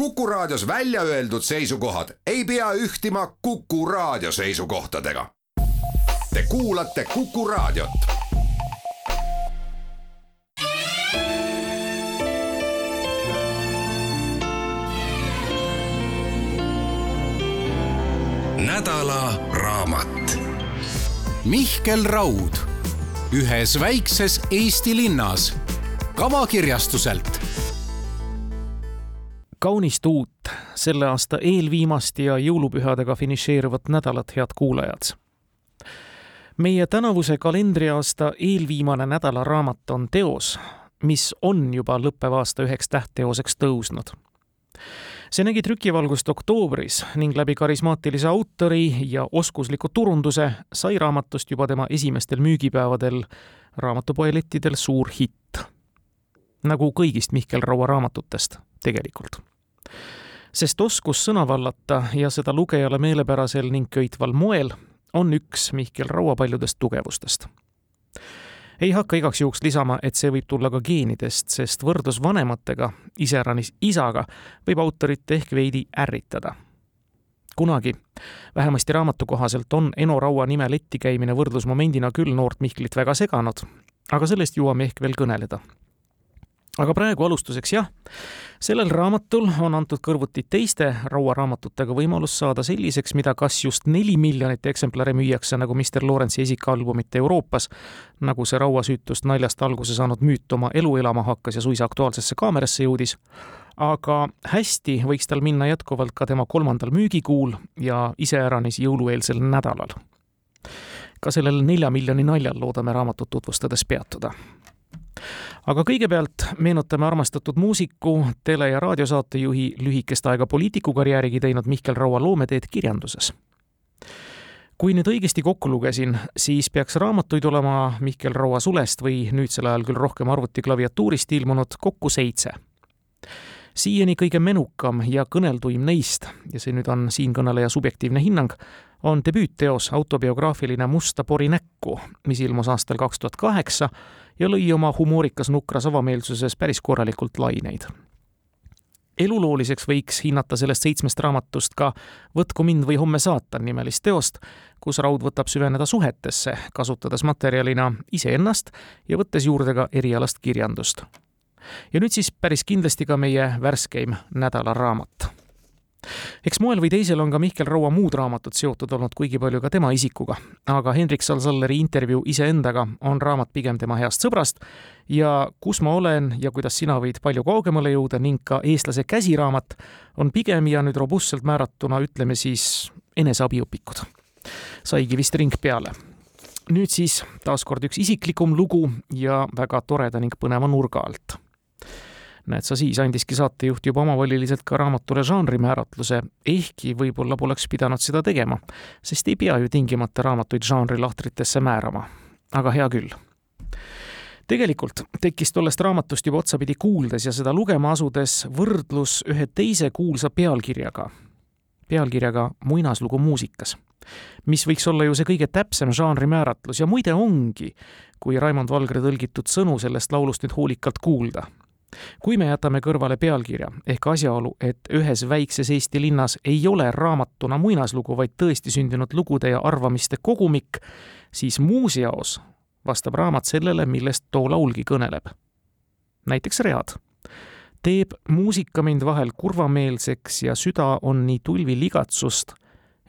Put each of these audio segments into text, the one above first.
Kuku Raadios välja öeldud seisukohad ei pea ühtima Kuku Raadio seisukohtadega. Te kuulate Kuku Raadiot. nädala raamat. Mihkel Raud ühes väikses Eesti linnas kavakirjastuselt kaunist uut, selle aasta eelviimast ja jõulupühadega finišeeruvat nädalat, head kuulajad. meie tänavuse kalendriaasta eelviimane nädalaraamat on teos, mis on juba lõppeva aasta üheks tähtteoseks tõusnud. see nägi trükivalgust oktoobris ning läbi karismaatilise autori ja oskusliku turunduse sai raamatust juba tema esimestel müügipäevadel raamatupoe lettidel suur hitt. nagu kõigist Mihkel Raua raamatutest tegelikult sest oskus sõna vallata ja seda lugejale meelepärasel ning köitval moel on üks Mihkel Raua paljudest tugevustest. ei hakka igaks juhuks lisama, et see võib tulla ka geenidest, sest võrdlus vanematega, iseäranis isaga, võib autorit ehk veidi ärritada. kunagi, vähemasti raamatu kohaselt, on Eno Raua nime letti käimine võrdlusmomendina küll noort Mihklit väga seganud, aga sellest jõuame ehk veel kõneleda aga praegu alustuseks jah, sellel raamatul on antud kõrvuti teiste Raua raamatutega võimalus saada selliseks, mida kas just neli miljonit eksemplari müüakse nagu Mr Lawrence'i esikalbumit Euroopas, nagu see Raua süütust naljast alguse saanud müüt oma elu elama hakkas ja suisa Aktuaalsesse kaamerasse jõudis, aga hästi võiks tal minna jätkuvalt ka tema kolmandal müügikuul ja iseäranis jõulueelsel nädalal. ka sellel nelja miljoni naljal loodame raamatut tutvustades peatuda aga kõigepealt meenutame armastatud muusiku, tele- ja raadiosaatejuhi lühikest aega poliitikukarjäärigi teinud Mihkel Raua loometeed kirjanduses. kui nüüd õigesti kokku lugesin, siis peaks raamatuid olema Mihkel Raua sulest või nüüdsel ajal küll rohkem arvutiklaviatuurist ilmunud kokku seitse siiani kõige menukam ja kõnelduim neist, ja see nüüd on siinkõneleja subjektiivne hinnang, on debüütteos autobiograafiline Musta pori näkku, mis ilmus aastal kaks tuhat kaheksa ja lõi oma humoorikas nukras avameelsuses päris korralikult laineid. elulooliseks võiks hinnata sellest seitsmest raamatust ka Võtku mind või homme saatan nimelist teost, kus Raud võtab süveneda suhetesse, kasutades materjalina iseennast ja võttes juurde ka erialast kirjandust. ja nüüd siis päris kindlasti ka meie värskeim nädalaraamat eks moel või teisel on ka Mihkel Raua muud raamatud seotud olnud kuigi palju ka tema isikuga, aga Hendrik Salsalleri intervjuu iseendaga on raamat pigem tema heast sõbrast ja Kus ma olen ja kuidas sina võid palju kaugemale jõuda ning ka Eestlase käsiraamat on pigem ja nüüd robustselt määratuna, ütleme siis, eneseabiõpikud. saigi vist ring peale. Nüüd siis taaskord üks isiklikum lugu ja väga toreda ning põneva nurga alt näed sa, siis andiski saatejuht juba omavoliliselt ka raamatule žanrimääratluse, ehkki võib-olla poleks pidanud seda tegema, sest ei pea ju tingimata raamatuid žanrilahtritesse määrama. aga hea küll tegelikult tekkis tollest raamatust juba otsapidi kuuldes ja seda lugema asudes võrdlus ühe teise kuulsa pealkirjaga, pealkirjaga Muinaslugu muusikas, mis võiks olla ju see kõige täpsem žanri määratlus ja muide ongi, kui Raimond Valgre tõlgitud sõnu sellest laulust nüüd hoolikalt kuulda kui me jätame kõrvale pealkirja ehk asjaolu, et ühes väikses Eesti linnas ei ole raamatuna muinaslugu, vaid tõesti sündinud lugude ja arvamiste kogumik, siis muuseaos vastab raamat sellele, millest too laulgi kõneleb. näiteks read. teeb muusika mind vahel kurvameelseks ja süda on nii tulvil igatsust,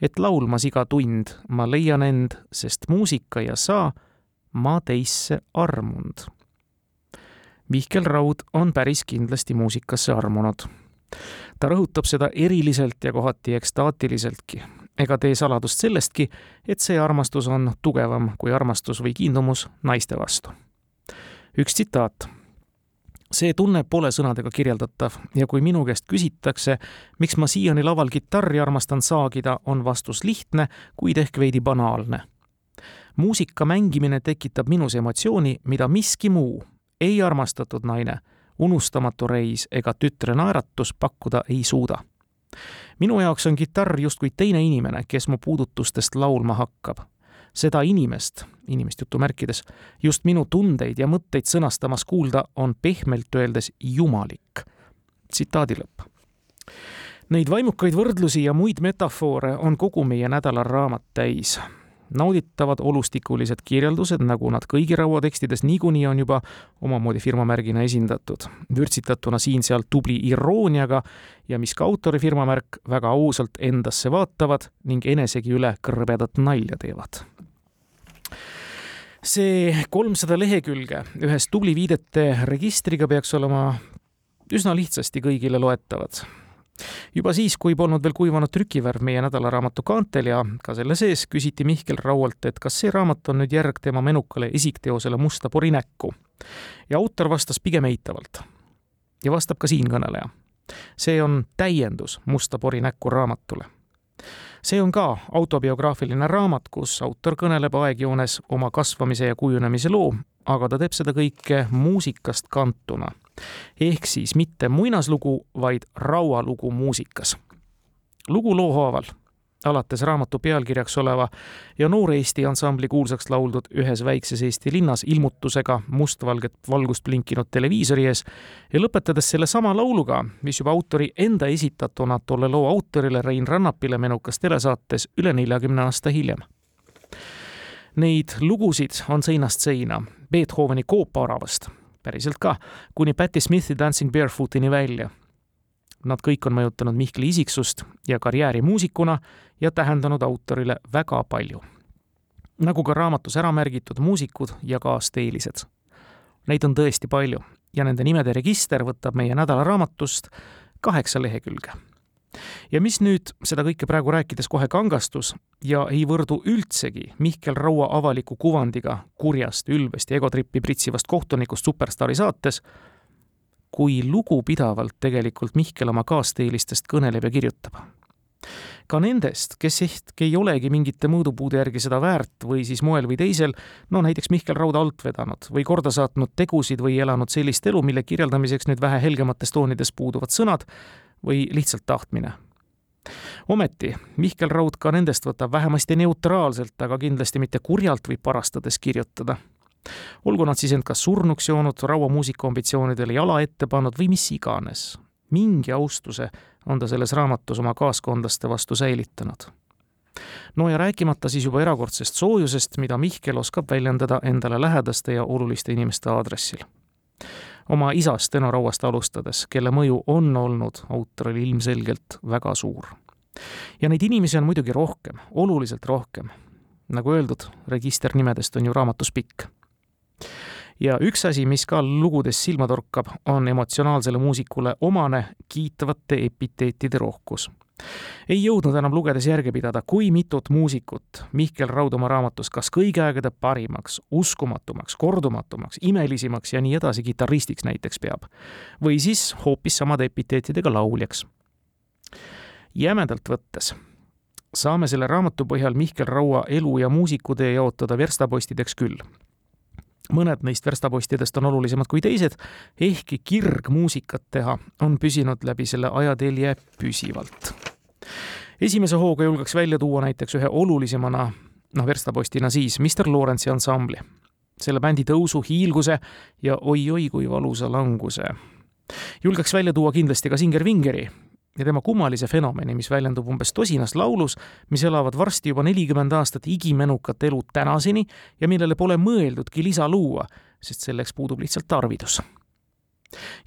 et laulmas iga tund ma leian end, sest muusika ja sa ma teisse armund Mihkel Raud on päris kindlasti muusikasse armunud. ta rõhutab seda eriliselt ja kohati ekstaatiliseltki, ega tee saladust sellestki, et see armastus on tugevam kui armastus või kiindumus naiste vastu. üks tsitaat. see tunne pole sõnadega kirjeldatav ja kui minu käest küsitakse, miks ma siiani laval kitarri armastan saagida, on vastus lihtne, kuid ehk veidi banaalne muusika mängimine tekitab minus emotsiooni, mida miski muu, ei armastatud naine, unustamatu reis ega tütre naeratus pakkuda ei suuda. minu jaoks on kitarr justkui teine inimene, kes mu puudutustest laulma hakkab. seda inimest, inimest jutumärkides, just minu tundeid ja mõtteid sõnastamas kuulda on pehmelt öeldes jumalik. tsitaadi lõpp Neid vaimukaid võrdlusi ja muid metafoore on kogu meie nädala raamat täis nauditavad olustikulised kirjeldused, nagu nad kõigi rauatekstides niikuinii on juba omamoodi firmamärgina esindatud, vürtsitatuna siin-seal tubli irooniaga ja mis ka autori firmamärk väga ausalt endasse vaatavad ning enesegi üle kõrbedat nalja teevad. See kolmsada lehekülge ühes tubli viidete registriga peaks olema üsna lihtsasti kõigile loetavad juba siis, kui polnud veel kuivanud trükivärv meie nädalaraamatu kaantel ja ka selle sees, küsiti Mihkel Raualt, et kas see raamat on nüüd järg tema menukale esikteosele Musta pori näkku. ja autor vastas pigem eitavalt. ja vastab ka siinkõneleja. see on täiendus Musta pori näkku raamatule see on ka autobiograafiline raamat, kus autor kõneleb aegjoones oma kasvamise ja kujunemise loo, aga ta teeb seda kõike muusikast kantuna ehk siis mitte muinaslugu, vaid raualugu muusikas. lugu loo haaval, alates raamatu pealkirjaks oleva ja Noor Eesti ansambli kuulsaks lauldud Ühes väikses Eesti linnas ilmutusega mustvalget valgust blinkinud televiisori ees ja lõpetades sellesama lauluga, mis juba autori enda esitatuna tolle loo autorile Rein Rannapile menukas telesaates üle neljakümne aasta hiljem Neid lugusid on seinast seina, Beethoveni koopaoravast päriselt ka, kuni Patti Smithi Dancing Barefootini välja. Nad kõik on mõjutanud Mihkli isiksust ja karjääri muusikuna ja tähendanud autorile väga palju. nagu ka raamatus ära märgitud muusikud ja kaasteelised. Neid on tõesti palju ja nende nimede register võtab meie nädalaraamatust kaheksa lehekülge ja mis nüüd seda kõike praegu rääkides kohe kangastus ja ei võrdu üldsegi Mihkel Raua avaliku kuvandiga kurjast, ülbest ja egotrippi pritsivast kohtunikust Superstaari saates, kui lugupidavalt tegelikult Mihkel oma kaasteelistest kõneleb ja kirjutab. ka nendest, kes ehk ei olegi mingite mõõdupuude järgi seda väärt või siis moel või teisel, no näiteks Mihkel Raud alt vedanud või korda saatnud tegusid või elanud sellist elu, mille kirjeldamiseks nüüd vähe helgemates toonides puuduvad sõnad, või lihtsalt tahtmine. ometi Mihkel Raud ka nendest võtab vähemasti neutraalselt, aga kindlasti mitte kurjalt või parastades kirjutada. Olgu nad siis end kas surnuks joonud, rauamuusika ambitsioonidele jala ette pannud või mis iganes. mingi austuse on ta selles raamatus oma kaaskondlaste vastu säilitanud no ja rääkimata siis juba erakordsest soojusest, mida Mihkel oskab väljendada endale lähedaste ja oluliste inimeste aadressil oma isast Eno Rauast alustades, kelle mõju on olnud autorile ilmselgelt väga suur. ja neid inimesi on muidugi rohkem, oluliselt rohkem. nagu öeldud, register nimedest on ju raamatus pikk. Ja üks asi, mis ka lugudes silma torkab, on emotsionaalsele muusikule omane kiitavate epiteetide rohkus ei jõudnud enam lugedes järge pidada, kui mitut muusikut Mihkel Raud oma raamatus kas kõigi aegade parimaks, uskumatumaks, kordumatumaks, imelisimaks ja nii edasi kitarristiks näiteks peab. või siis hoopis samade epiteetidega lauljaks. jämedalt võttes saame selle raamatu põhjal Mihkel Raua elu ja muusikutee jaotada verstapostideks küll mõned neist verstapostidest on olulisemad kui teised, ehkki kirg muusikat teha on püsinud läbi selle ajatelje püsivalt esimese hooga julgeks välja tuua näiteks ühe olulisemana, noh, verstapostina siis, Mr Lawrence'i ansambli. selle bändi tõusu, hiilguse ja oi-oi kui valusa languse. julgeks välja tuua kindlasti ka Singer Vingeri ja tema kummalise fenomeni, mis väljendub umbes tosinas laulus, mis elavad varsti juba nelikümmend aastat igimenukat elu tänaseni ja millele pole mõeldudki lisa luua, sest selleks puudub lihtsalt tarvidus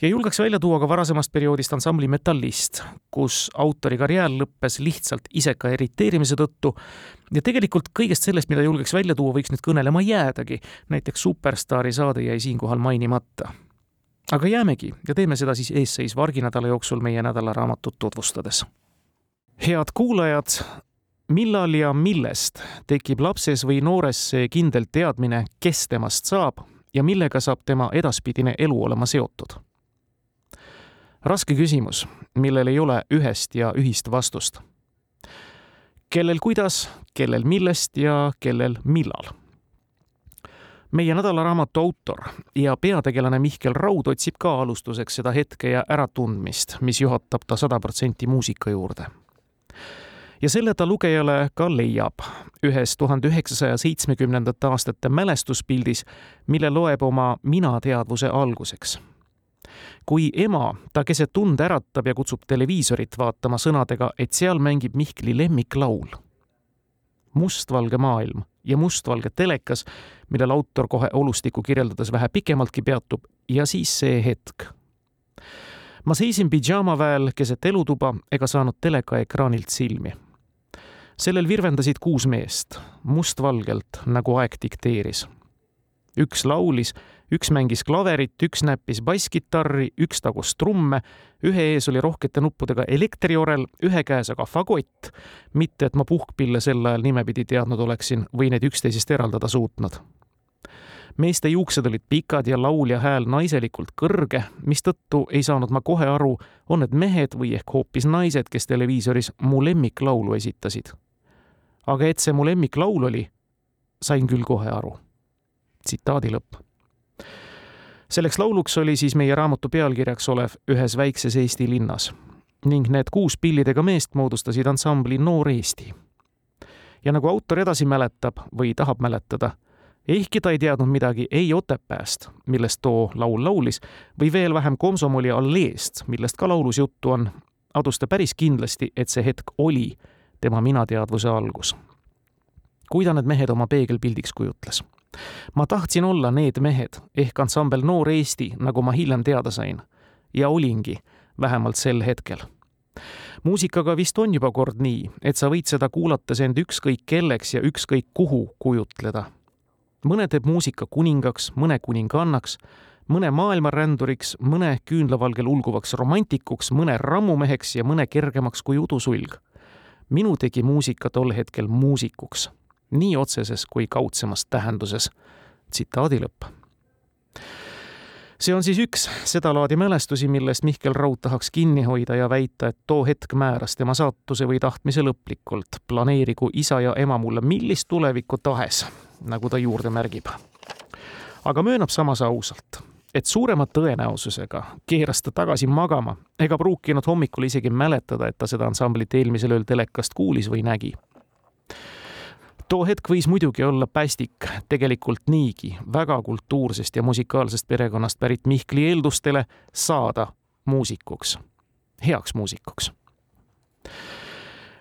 ja julgeks välja tuua ka varasemast perioodist ansambli Metallist, kus autori karjäär lõppes lihtsalt iseka irriteerimise tõttu ja tegelikult kõigest sellest, mida julgeks välja tuua, võiks nüüd kõnelema jäädagi, näiteks Superstaari saade jäi siinkohal mainimata. Aga jäämegi ja teeme seda siis eesseisva arginädala jooksul meie nädalaraamatut tutvustades. head kuulajad, millal ja millest tekib lapses või noores see kindel teadmine, kes temast saab ja millega saab tema edaspidine elu olema seotud? raske küsimus, millel ei ole ühest ja ühist vastust. kellel kuidas, kellel millest ja kellel millal meie nädalaraamatu autor ja peategelane Mihkel Raud otsib ka alustuseks seda hetke ja äratundmist, mis juhatab ta sada protsenti muusika juurde ja selle ta lugejale ka leiab ühes tuhande üheksasaja seitsmekümnendate aastate mälestuspildis, mille loeb oma minateadvuse alguseks. kui ema ta keset tund äratab ja kutsub televiisorit vaatama sõnadega, et seal mängib Mihkli lemmiklaul. mustvalge maailm ja mustvalge telekas, millel autor kohe olustikku kirjeldades vähe pikemaltki peatub ja siis see hetk. ma seisin pidžaamaväel keset elutuba ega saanud telekaekraanilt silmi sellel virvendasid kuus meest, mustvalgelt, nagu aeg dikteeris. üks laulis, üks mängis klaverit, üks näppis basskitarri, üks tagus trumme, ühe ees oli rohkete nuppudega elektriorel, ühe käes aga fagott. mitte, et ma puhkpille sel ajal nimepidi teadnud oleksin või neid üksteisest eraldada suutnud meeste juuksed olid pikad ja laulja hääl naiselikult kõrge, mistõttu ei saanud ma kohe aru, on need mehed või ehk hoopis naised, kes televiisoris mu lemmiklaulu esitasid aga et see mu lemmiklaul oli, sain küll kohe aru. tsitaadi lõpp. Selleks lauluks oli siis meie raamatu pealkirjaks olev Ühes väikses Eesti linnas ning need kuus pillidega meest moodustasid ansambli Noor Eesti. ja nagu autor edasi mäletab või tahab mäletada, ehkki ta ei teadnud midagi ei Otepääst, millest too laul laulis, või veel vähem Komsomoli alleest, millest ka laulus juttu on, adus ta päris kindlasti, et see hetk oli tema minateadvuse algus. kui ta need mehed oma peegelpildiks kujutles. Ma tahtsin olla need mehed ehk ansambel Noor Eesti, nagu ma hiljem teada sain. ja olingi, vähemalt sel hetkel muusikaga vist on juba kord nii, et sa võid seda kuulates end ükskõik kelleks ja ükskõik kuhu kujutleda. mõne teeb muusika kuningaks, mõne kuningannaks, mõne maailmaränduriks, mõne küünlavalgel ulguvaks romantikuks, mõne rammumeheks ja mõne kergemaks kui udusulg minu tegi muusika tol hetkel muusikuks, nii otseses kui kaudsemas tähenduses. tsitaadi lõpp. see on siis üks sedalaadi mälestusi, millest Mihkel Raud tahaks kinni hoida ja väita, et too hetk määras tema saatuse või tahtmise lõplikult, planeerigu isa ja ema mulle millist tulevikku tahes, nagu ta juurde märgib. aga möönab samas ausalt et suurema tõenäosusega keeras ta tagasi magama ega pruukinud hommikul isegi mäletada, et ta seda ansamblit eelmisel ööl telekast kuulis või nägi. Too hetk võis muidugi olla päästik tegelikult niigi väga kultuursest ja musikaalsest perekonnast pärit Mihkli eeldustele saada muusikuks, heaks muusikuks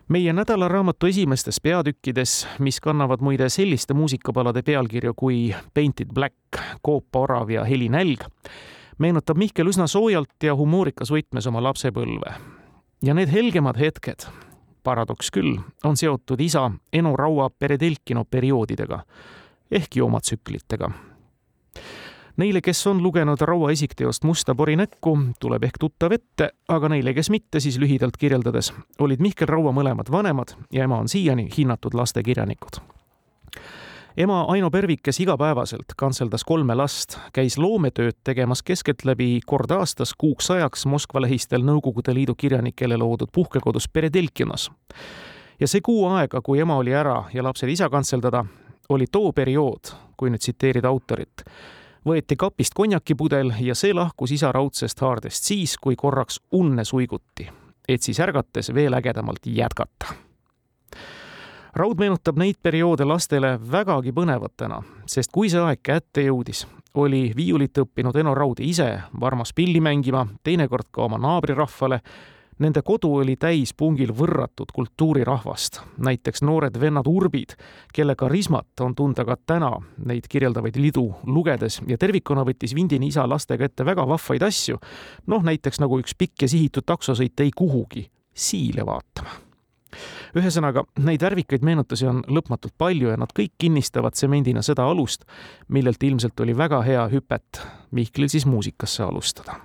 meie nädalaraamatu esimestes peatükkides, mis kannavad muide selliste muusikapalade pealkirju kui Painted Black, Koopaorav ja Helinälg, meenutab Mihkel üsna soojalt ja humoorikas võtmes oma lapsepõlve. ja need helgemad hetked, paradoks küll, on seotud isa Eno Raua Peredelkino perioodidega ehk joomatsüklitega Neile, kes on lugenud Raua isikteost Musta pori näkku, tuleb ehk tuttav ette, aga neile, kes mitte, siis lühidalt kirjeldades, olid Mihkel Raua mõlemad vanemad ja ema on siiani hinnatud lastekirjanikud ema Aino Pervik, kes igapäevaselt kantseldas kolme last, käis loometööd tegemas keskeltläbi kord aastas kuuks ajaks Moskva lähistel Nõukogude Liidu kirjanikele loodud puhkekodus Peredelkinas. ja see kuu aega, kui ema oli ära ja lapsed isa kantseldada, oli too periood, kui nüüd tsiteerida autorit, võeti kapist konjakipudel ja see lahkus isa raudsest haardest siis, kui korraks unne suiguti, et siis ärgates veel ägedamalt jätkata. Raud meenutab neid perioode lastele vägagi põnevatena, sest kui see aeg kätte jõudis, oli viiulit õppinud Eno Raud ise varmas pilli mängima, teinekord ka oma naabrirahvale. Nende kodu oli täis pungil võrratud kultuurirahvast, näiteks noored vennad Urbid, kelle karismat on tunda ka täna. Neid kirjeldavaid lidu lugedes ja tervikuna võttis Vindini isa lastega ette väga vahvaid asju. noh, näiteks nagu üks pikk ja sihitud taksosõit ei kuhugi, siile vaatama ühesõnaga, neid värvikaid meenutusi on lõpmatult palju ja nad kõik kinnistavad tsemendina seda alust, millelt ilmselt oli väga hea hüpet Mihklil siis muusikasse alustada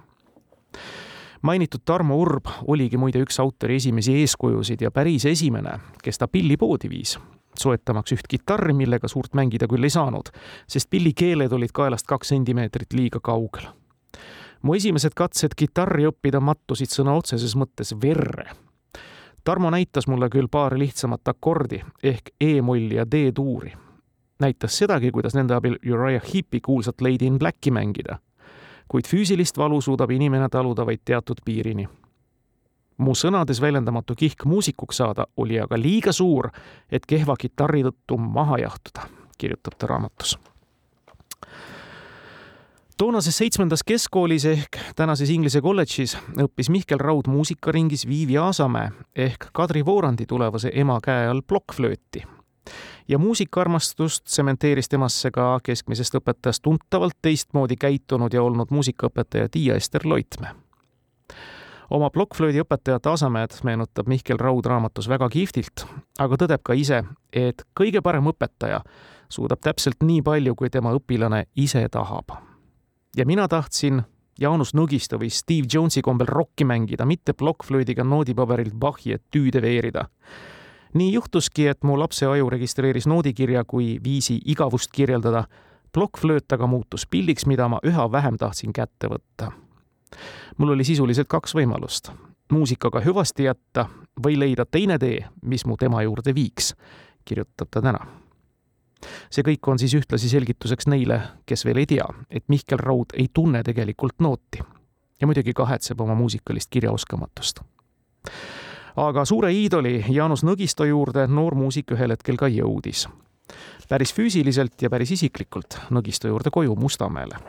mainitud Tarmo Urb oligi muide üks autori esimesi eeskujusid ja päris esimene, kes ta pillipoodi viis, soetamaks üht kitarri, millega suurt mängida küll ei saanud, sest pillikeeled olid kaelast kaks sentimeetrit liiga kaugel. mu esimesed katsed kitarri õppida mattusid sõna otseses mõttes verre. Tarmo näitas mulle küll paari lihtsamat akordi ehk E-molli ja D-tuuri. näitas sedagi, kuidas nende abil Uriah Heepi kuulsat Lady in Blacki mängida kuid füüsilist valu suudab inimene taluda vaid teatud piirini. mu sõnades väljendamatu kihk muusikuks saada oli aga liiga suur, et kehva kitarri tõttu maha jahtuda, kirjutab ta raamatus. Toonases seitsmendas keskkoolis ehk tänases Inglise kolledžis õppis Mihkel Raud muusikaringis Viivi Aasamäe ehk Kadri Voorandi tulevase ema käe all plokkflööti. ja muusikaarmastust tsementeeris temasse ka keskmisest õpetajast tuntavalt teistmoodi käitunud ja olnud muusikaõpetaja Tiia-Ester Loitmäe oma plokkflöödi õpetajat Aasamäed meenutab Mihkel Raud raamatus väga kihvtilt, aga tõdeb ka ise, et kõige parem õpetaja suudab täpselt nii palju, kui tema õpilane ise tahab. Ja mina tahtsin Jaanus Nõgisto või Steve Jonesi kombel rokki mängida, mitte plokkflöödiga noodipaberilt Bachi etüüde veerida. nii juhtuski, et mu lapse aju registreeris noodikirja kui viisi igavust kirjeldada. plokkflööt aga muutus pilliks, mida ma üha vähem tahtsin kätte võtta mul oli sisuliselt kaks võimalust. muusikaga hüvasti jätta või leida teine tee, mis mu tema juurde viiks, kirjutab ta täna. See kõik on siis ühtlasi selgituseks neile, kes veel ei tea, et Mihkel Raud ei tunne tegelikult nooti ja muidugi kahetseb oma muusikalist kirjaoskamatust aga suure iidoli Jaanus Nõgisto juurde noor muusik ühel hetkel ka jõudis. päris füüsiliselt ja päris isiklikult Nõgisto juurde koju Mustamäele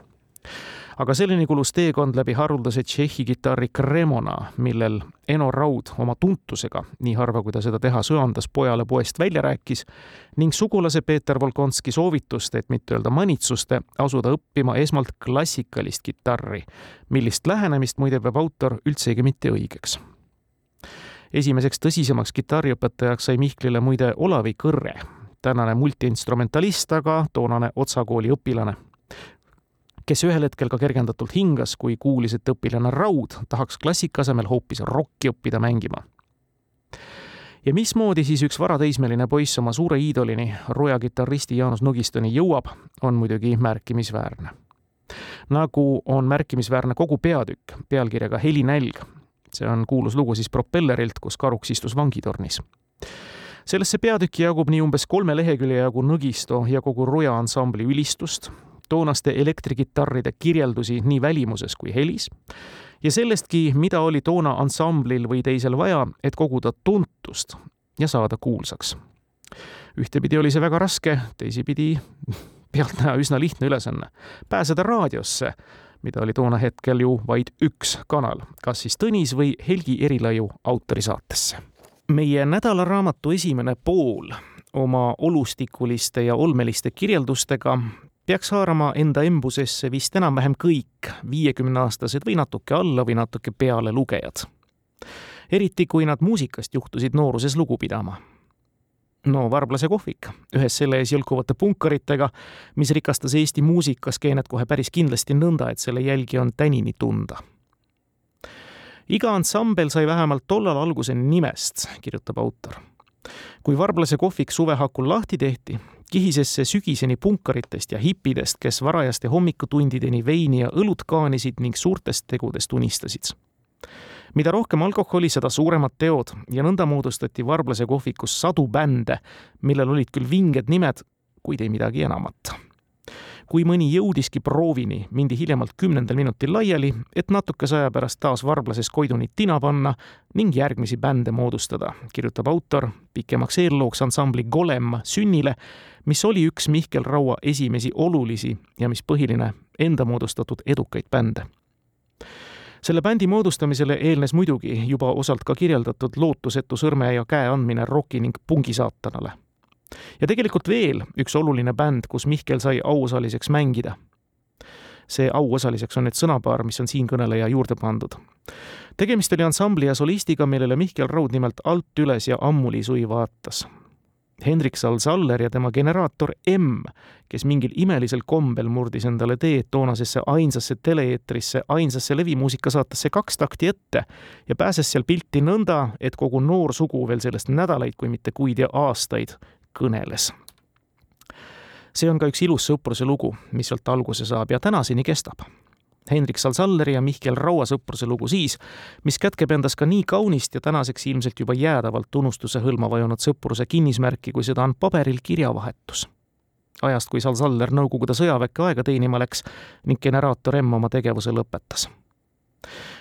aga selleni kulus teekond läbi haruldase Tšehhi kitarri Cremona, millel Eno Raud oma tuntusega, nii harva kui ta seda teha söandas, pojale poest välja rääkis ning sugulase Peeter Volkonski soovitust, et mitte öelda manitsuste, asuda õppima esmalt klassikalist kitarri, millist lähenemist muide peab autor üldsegi mitte õigeks. Esimeseks tõsisemaks kitarriõpetajaks sai Mihklile muide Olavi Kõrre, tänane multiinstrumentalist, aga toonane Otsa kooli õpilane kes ühel hetkel ka kergendatult hingas, kui kuulis, et õpilane Raud tahaks klassika asemel hoopis rokki õppida mängima. ja mismoodi siis üks varateismeline poiss oma suure iidolini, roja kitarristi Jaanus Nugistoni jõuab, on muidugi märkimisväärne. nagu on märkimisväärne kogu peatükk pealkirjaga Helinälg. see on kuulus lugu siis propellerilt, kus karuks istus vangitornis sellesse peatükki jagub nii umbes kolme lehekülje jagu Nõgisto ja kogu Roja ansambli ülistust, toonaste elektrikitarride kirjeldusi nii välimuses kui helis ja sellestki, mida oli toona ansamblil või teisel vaja, et koguda tuntust ja saada kuulsaks. ühtepidi oli see väga raske, teisipidi pealtnäha üsna lihtne ülesanne, pääseda raadiosse, mida oli toona hetkel ju vaid üks kanal, kas siis Tõnis või Helgi Erilaiu autorisaatesse. meie nädalaraamatu esimene pool oma olustikuliste ja olmeliste kirjeldustega peaks haarama enda embusesse vist enam-vähem kõik viiekümneaastased või natuke alla või natuke peale lugejad. eriti, kui nad muusikast juhtusid nooruses lugu pidama. no Varblase kohvik, ühes selle ees jõlkuvate punkaritega, mis rikastas Eesti muusikasskeenet kohe päris kindlasti nõnda, et selle jälgi on tänini tunda iga ansambel sai vähemalt tollal alguse nimest, kirjutab autor. Kui Varblase kohvik suve hakul lahti tehti, kihises see sügiseni punkaritest ja hipidest, kes varajaste hommikutundideni veini ja õlut kaanisid ning suurtest tegudest unistasid. mida rohkem alkoholi, seda suuremad teod ja nõnda moodustati Varblase kohvikus sadu bände, millel olid küll vinged nimed, kuid ei midagi enamat kui mõni jõudiski proovini, mindi hiljemalt kümnendal minutil laiali, et natukese aja pärast taas varblases Koidunit tina panna ning järgmisi bände moodustada, kirjutab autor pikemaks eellooks ansambli Golem sünnile, mis oli üks Mihkel Raua esimesi olulisi ja mis põhiline, enda moodustatud edukaid bände. Selle bändi moodustamisele eelnes muidugi juba osalt ka kirjeldatud lootusetu sõrme ja käe andmine roki ning pungisaatanale ja tegelikult veel üks oluline bänd, kus Mihkel sai auosaliseks mängida. see auosaliseks on nüüd sõnapaar, mis on siinkõneleja juurde pandud. tegemist oli ansambli ja solistiga, millele Mihkel Raud nimelt alt üles ja ammuli suvi vaatas. Hendrik Sal-Saller ja tema generaator M, kes mingil imelisel kombel murdis endale tee toonasesse ainsasse tele-eetrisse, ainsasse levimuusikasaatesse Kaks takti ette ja pääses seal pilti nõnda, et kogu noor sugu veel sellest nädalaid, kui mitte kuid ja aastaid kõneles. see on ka üks ilus sõpruse lugu, mis sealt alguse saab ja tänaseni kestab. Hendrik Sal-Salleri ja Mihkel Raua sõpruse lugu siis, mis kätkeb endas ka nii kaunist ja tänaseks ilmselt juba jäädavalt unustuse hõlma vajunud sõpruse kinnismärki, kui seda on paberil kirjavahetus ajast, kui Sal-Saller Nõukogude sõjaväkke aega teenima läks ning generaator M oma tegevuse lõpetas.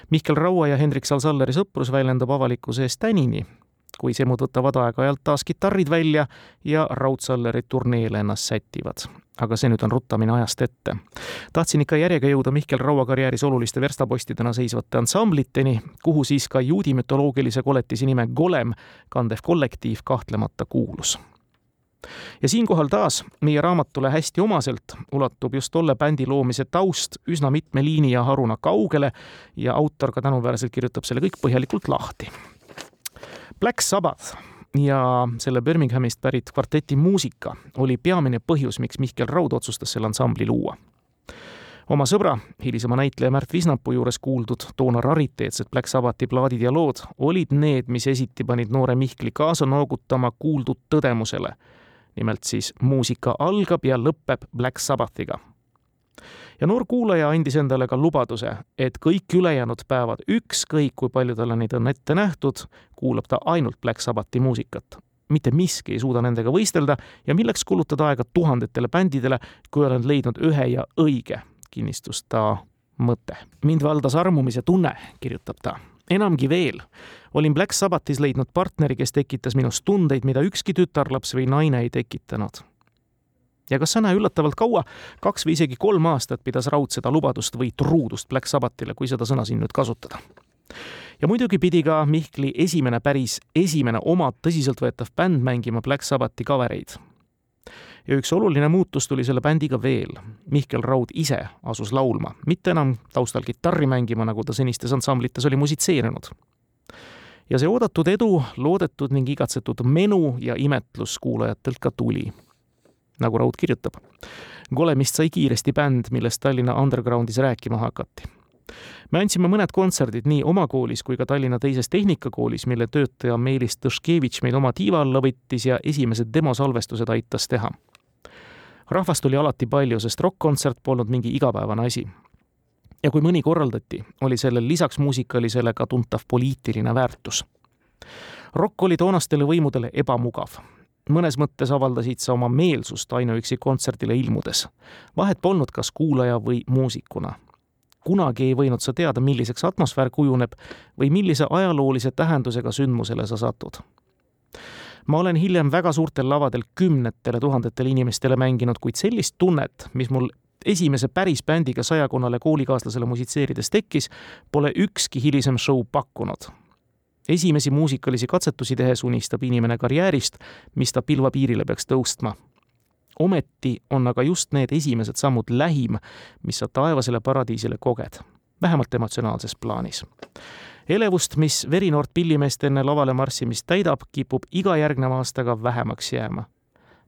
Mihkel Raua ja Hendrik Sal-Salleri sõprus väljendab avalikkuse ees tänini, kui semud võtavad aeg-ajalt taas kitarrid välja ja Raudsalleri turneele ennast sätivad. aga see nüüd on ruttamine ajast ette. tahtsin ikka järjega jõuda Mihkel Raua karjääris oluliste verstapostidena seisvate ansambliteni, kuhu siis ka juudi mütoloogilise koletise nime Golem kandev kollektiiv kahtlemata kuulus ja siinkohal taas meie raamatule hästi omaselt ulatub just tolle bändi loomise taust üsna mitme liini ja haruna kaugele ja autor ka tänuväärselt kirjutab selle kõik põhjalikult lahti. Black Sabbath ja selle Birminghamist pärit kvarteti muusika oli peamine põhjus, miks Mihkel Raud otsustas selle ansambli luua oma sõbra, hilisema näitleja Märt Visnapuu juures kuuldud toona rariteetsed Black Sabbathi plaadid ja lood olid need, mis esiti panid noore Mihkli kaasa noogutama kuuldud tõdemusele nimelt siis muusika algab ja lõpeb Black Sabbathiga. Ja noor kuulaja andis endale ka lubaduse, et kõik ülejäänud päevad, ükskõik kui palju talle neid on ette nähtud, kuulab ta ainult Black Sabbathi muusikat. mitte miski ei suuda nendega võistelda ja milleks kulutada aega tuhandetele bändidele, kui olen leidnud ühe ja õige, kinnistus ta mõte. mind valdas armumise tunne, kirjutab ta enamgi veel, olin Black Sabbathis leidnud partneri, kes tekitas minus tundeid, mida ükski tütarlaps või naine ei tekitanud. Ja kas näe üllatavalt kaua, kaks või isegi kolm aastat pidas Raud seda lubadust või truudust Black Sabbathile, kui seda sõna siin nüüd kasutada. ja muidugi pidi ka Mihkli esimene päris esimene oma tõsiseltvõetav bänd mängima Black Sabbathi covereid ja üks oluline muutus tuli selle bändiga veel. Mihkel Raud ise asus laulma, mitte enam taustal kitarri mängima, nagu ta senistes ansamblites oli musitseerinud. ja see oodatud edu, loodetud ning igatsetud menu ja imetlus kuulajatelt ka tuli. Nagu Raud kirjutab, Golemist sai kiiresti bänd, millest Tallinna undergroundis rääkima hakati me andsime mõned kontserdid nii oma koolis kui ka Tallinna teises tehnikakoolis, mille töötaja Meelis Tõškevitš meid oma tiiva alla võttis ja esimesed demosalvestused aitas teha rahvast oli alati palju, sest rokk-kontsert polnud mingi igapäevane asi. ja kui mõni korraldati, oli sellel lisaks muusikalisele ka tuntav poliitiline väärtus. rokk oli toonastele võimudele ebamugav. Mõnes mõttes avaldasid sa oma meelsust ainuüksi kontserdile ilmudes. vahet polnud, kas kuulaja või muusikuna kunagi ei võinud sa teada, milliseks atmosfäär kujuneb või millise ajaloolise tähendusega sündmusele sa satud ma olen hiljem väga suurtel lavadel kümnetele tuhandetele inimestele mänginud, kuid sellist tunnet, mis mul esimese päris bändiga sajakonnale koolikaaslasele musitseerides tekkis, pole ükski hilisem show pakkunud. Esimesi muusikalisi katsetusi tehes unistab inimene karjäärist, mis ta pilvapiirile peaks tõustma. ometi on aga just need esimesed sammud lähim, mis sa taevasele paradiisile koged, vähemalt emotsionaalses plaanis elevust, mis verinoort pillimeest enne lavale marssimist täidab, kipub iga järgneva aastaga vähemaks jääma.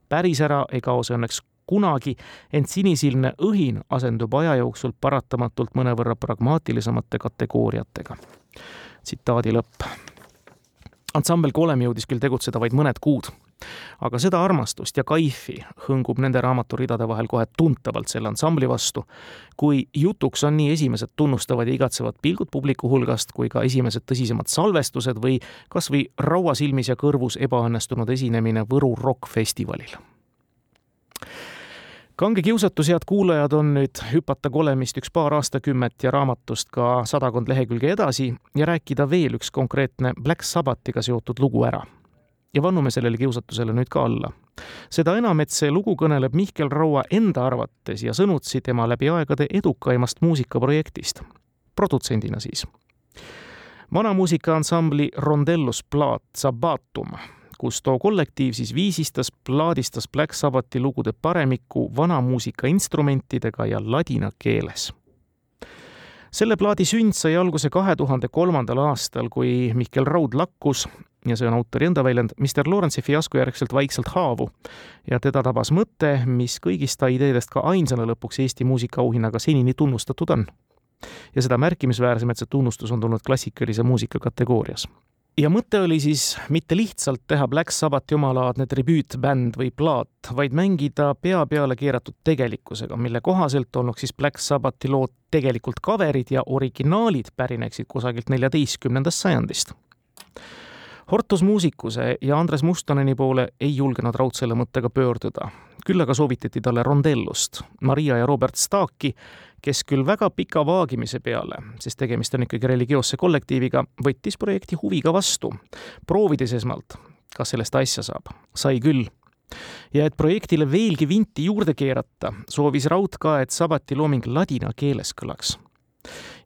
päris ära ei kao see õnneks kunagi, ent sinisilmne õhin asendub aja jooksul paratamatult mõnevõrra pragmaatilisemate kategooriatega. tsitaadi lõpp. Ansambel Kolem jõudis küll tegutseda vaid mõned kuud aga seda armastust ja kaifi hõngub nende raamaturidade vahel kohe tuntavalt selle ansambli vastu, kui jutuks on nii esimesed tunnustavad ja igatsevad pilgud publiku hulgast kui ka esimesed tõsisemad salvestused või kas või rauasilmis ja kõrvus ebaõnnestunud esinemine Võru rokkfestivalil kange kiusatus, head kuulajad, on nüüd hüpata kolemist üks paar aastakümmet ja raamatust ka sadakond lehekülge edasi ja rääkida veel üks konkreetne Black Sabbathiga seotud lugu ära ja vannume sellele kiusatusele nüüd ka alla. seda enam, et see lugu kõneleb Mihkel Raua enda arvates ja sõnutsi tema läbi aegade edukaimast muusikaprojektist, produtsendina siis. vanamuusikaansambli Rondellus plaat Sabbatum, kus too kollektiiv siis viisistas, plaadistas Black Sabbathi lugude paremikku vanamuusika instrumentidega ja ladina keeles. Selle plaadi sünd sai alguse kahe tuhande kolmandal aastal, kui Mihkel Raud lakkus ja see on autori enda väljend, Mr Lawrence'i fiasko järgselt vaikselt haavu. Ja teda tabas mõte, mis kõigist ta ideedest ka ainsana lõpuks Eesti muusikaauhinnaga senini tunnustatud on. ja seda märkimisväärsem, et see tunnustus on tulnud klassikalise muusika kategoorias ja mõte oli siis mitte lihtsalt teha Black Sabbathi omalaadne tribüütbänd või plaat, vaid mängida pea peale keeratud tegelikkusega, mille kohaselt olnuks siis Black Sabbathi lood tegelikult cover'id ja originaalid pärineksid kusagilt neljateistkümnendast sajandist Hortus Muusikuse ja Andres Mustoneni poole ei julgenud Raud selle mõttega pöörduda. küll aga soovitati talle Rondellust, Maria ja Robert Staki, kes küll väga pika vaagimise peale, sest tegemist on ikkagi religioosse kollektiiviga, võttis projekti huviga vastu, proovides esmalt, kas sellest asja saab. sai küll ja et projektile veelgi vinti juurde keerata, soovis Raud ka, et sabati looming ladina keeles kõlaks.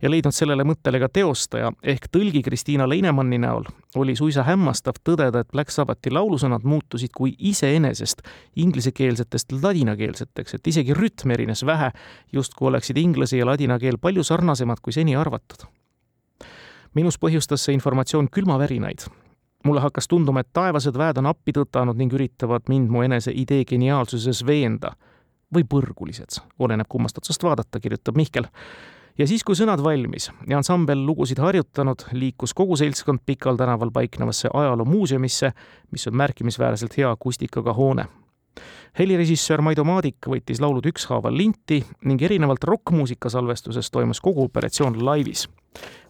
Ja leidnud sellele mõttele ka teostaja ehk tõlgi Kristiina Leinemanni näol, oli suisa hämmastav tõdeda, et Black Sabbathi laulusõnad muutusid kui iseenesest inglisekeelsetest ladinakeelseteks, et isegi rütm erines vähe, justkui oleksid inglise ja ladina keel palju sarnasemad kui seni arvatud minus põhjustas see informatsioon külmavärinaid mulle hakkas tunduma, et taevased väed on appi tõtanud ning üritavad mind mu enese idee geniaalsuses veenda. või põrgulised, oleneb kummast otsast vaadata, kirjutab Mihkel. Ja siis, kui sõnad valmis ja ansambel lugusid harjutanud, liikus kogu seltskond Pikal tänaval paiknevasse ajaloomuuseumisse, mis on märkimisväärselt hea akustikaga hoone helirežissöör Maido Maadik võttis laulud ükshaaval linti ning erinevalt rokkmuusika salvestusest toimus kogu operatsioon laivis.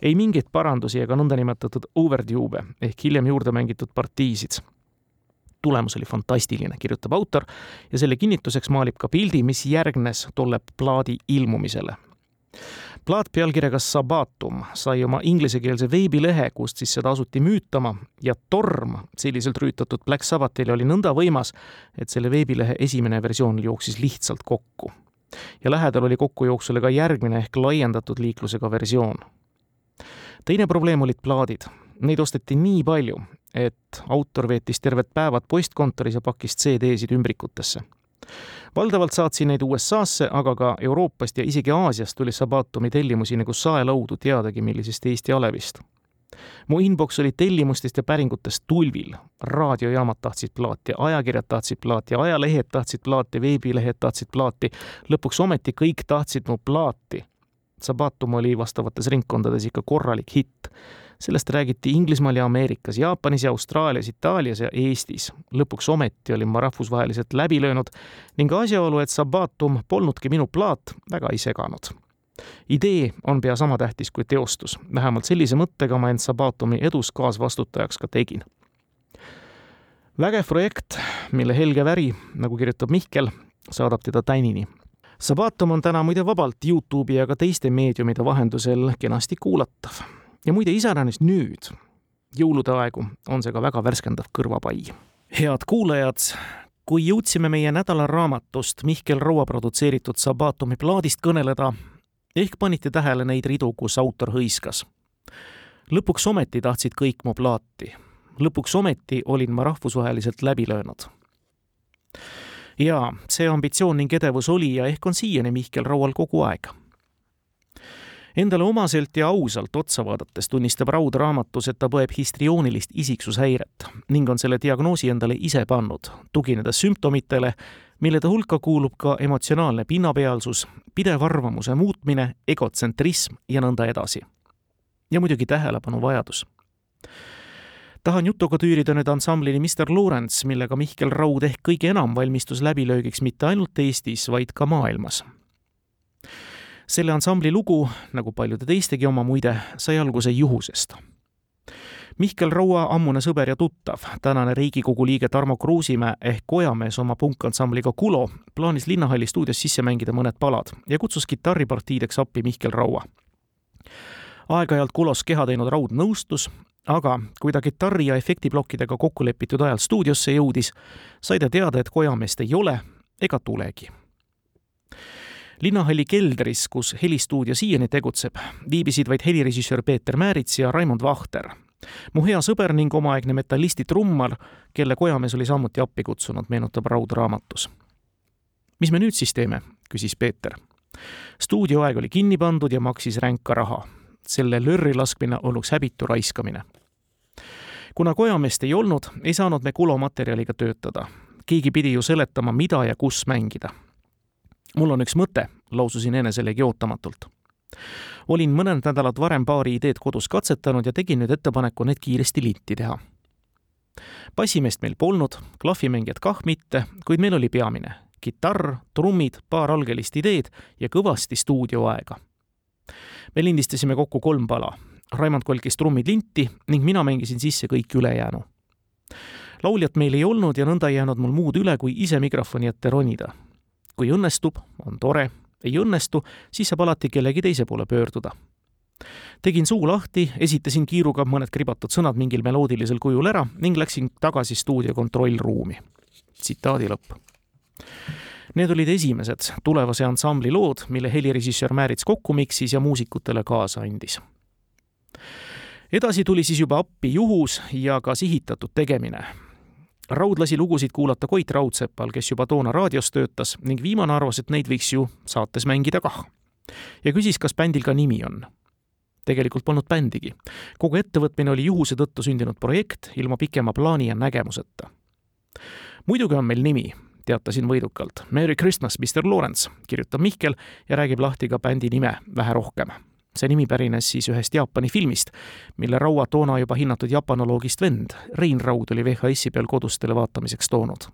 ei mingeid parandusi ega nõndanimetatud overdube'e ehk hiljem juurde mängitud partiisid. tulemus oli fantastiline, kirjutab autor ja selle kinnituseks maalib ka pildi, mis järgnes tolle plaadi ilmumisele plaat pealkirjaga Sabatum sai oma inglisekeelse veebilehe, kust siis seda asuti müütama ja torm selliselt rüütatud Black Sabbathile oli nõnda võimas, et selle veebilehe esimene versioon jooksis lihtsalt kokku. ja lähedal oli kokkujooksule ka järgmine ehk laiendatud liiklusega versioon. teine probleem olid plaadid. Neid osteti nii palju, et autor veetis terved päevad postkontoris ja pakkis CD-sid ümbrikutesse valdavalt saatsin neid USA-sse, aga ka Euroopast ja isegi Aasiast tuli Sabatomi tellimusi nagu saelaudu teadagi millisest Eesti alevist. mu inbox oli tellimustest ja päringutest tulvil. raadiojaamad tahtsid plaati, ajakirjad tahtsid plaati, ajalehed tahtsid plaati, veebilehed tahtsid plaati. lõpuks ometi kõik tahtsid mu plaati. Sabatum oli vastavates ringkondades ikka korralik hitt sellest räägiti Inglismaal ja Ameerikas, Jaapanis ja Austraalias, Itaalias ja Eestis. lõpuks ometi olin ma rahvusvaheliselt läbi löönud ning asjaolu, et Sabbatum polnudki minu plaat, väga ei seganud. idee on pea sama tähtis kui teostus, vähemalt sellise mõttega ma end Sabbatumi edus kaasvastutajaks ka tegin. vägev projekt, mille helge väri, nagu kirjutab Mihkel, saadab teda tänini Sabatum on täna muide vabalt Youtube'i ja ka teiste meediumide vahendusel kenasti kuulatav ja muide, iseäranis nüüd, jõulude aegu, on see ka väga värskendav kõrvapai. head kuulajad, kui jõudsime meie nädalaraamatust Mihkel Raua produtseeritud Sabatumi plaadist kõneleda, ehk panite tähele neid ridu, kus autor hõiskas. lõpuks ometi tahtsid kõik mu plaati. lõpuks ometi olin ma rahvusvaheliselt läbi löönud. Jaa, see ambitsioon ning edevus oli ja ehk on siiani Mihkel Raual kogu aeg Endale omaselt ja ausalt otsa vaadates tunnistab Raud raamatus, et ta põeb histrioonilist isiksushäiret ning on selle diagnoosi endale ise pannud, tuginedes sümptomitele, millede hulka kuulub ka emotsionaalne pinnapealsus, pidev arvamuse muutmine, egotsentrism ja nõnda edasi. ja muidugi tähelepanu vajadus tahan jutuga tüürida nüüd ansamblini Mr Lawrence, millega Mihkel Raud ehk kõige enam valmistus läbilöögiks mitte ainult Eestis, vaid ka maailmas selle ansambli lugu, nagu paljude teistegi oma muide, sai alguse juhusest. Mihkel Raua ammune sõber ja tuttav, tänane Riigikogu liige Tarmo Kruusimäe ehk Kojamees oma punkansambliga Kulo plaanis Linnahalli stuudios sisse mängida mõned palad ja kutsus kitarripartiideks appi Mihkel Raua. aeg-ajalt Kulos keha teinud Raud nõustus, aga kui ta kitarri ja efektiplokkidega kokku lepitud ajal stuudiosse jõudis, sai ta teada, et Kojameest ei ole ega tulegi linnahalli keldris, kus helistuudio siiani tegutseb, viibisid vaid helirežissöör Peeter Määrits ja Raimond Vahter. mu hea sõber ning omaaegne metallisti trummar, kelle kojamees oli samuti appi kutsunud, meenutab Raud raamatus. mis me nüüd siis teeme, küsis Peeter. stuudioaeg oli kinni pandud ja maksis ränka raha. Selle lörri laskmine olnuks häbitu raiskamine kuna kojameest ei olnud, ei saanud me kulomaterjaliga töötada. keegi pidi ju seletama, mida ja kus mängida mul on üks mõte, laususin eneselegi ootamatult. olin mõned nädalad varem paari ideed kodus katsetanud ja tegin nüüd ettepaneku need kiiresti linti teha. bassimeest meil polnud, klahvimängijat kah mitte, kuid meil oli peamine kitarr, trummid, paar algelist ideed ja kõvasti stuudioaega. Me lindistasime kokku kolm pala. Raimond kolkis trummid linti ning mina mängisin sisse kõik ülejäänu. lauljat meil ei olnud ja nõnda ei jäänud mul muud üle, kui ise mikrofoni ette ronida. kui õnnestub, on tore, ei õnnestu, siis saab alati kellegi teise poole pöörduda tegin suu lahti, esitasin kiiruga mõned kribatud sõnad mingil meloodilisel kujul ära ning läksin tagasi stuudio kontrollruumi. tsitaadi lõpp. Need olid esimesed tulevase ansambli lood, mille helirežissöör Määrits kokku miksis ja muusikutele kaasa andis. edasi tuli siis juba appi juhus ja ka sihitatud tegemine. Raud lasi lugusid kuulata Koit Raudsepal, kes juba toona raadios töötas ning viimane arvas, et neid võiks ju saates mängida kah. ja küsis, kas bändil ka nimi on tegelikult polnud bändigi. kogu ettevõtmine oli juhuse tõttu sündinud projekt ilma pikema plaani ja nägemuseta. muidugi on meil nimi, teatasin võidukalt. Merry Christmas, Mr Lawrence, kirjutab Mihkel ja räägib lahti ka bändi nime vähe rohkem. see nimi pärines siis ühest Jaapani filmist, mille Raua toona juba hinnatud jaapanoloogist vend Rein Raud oli VHS-i peal kodustele vaatamiseks toonud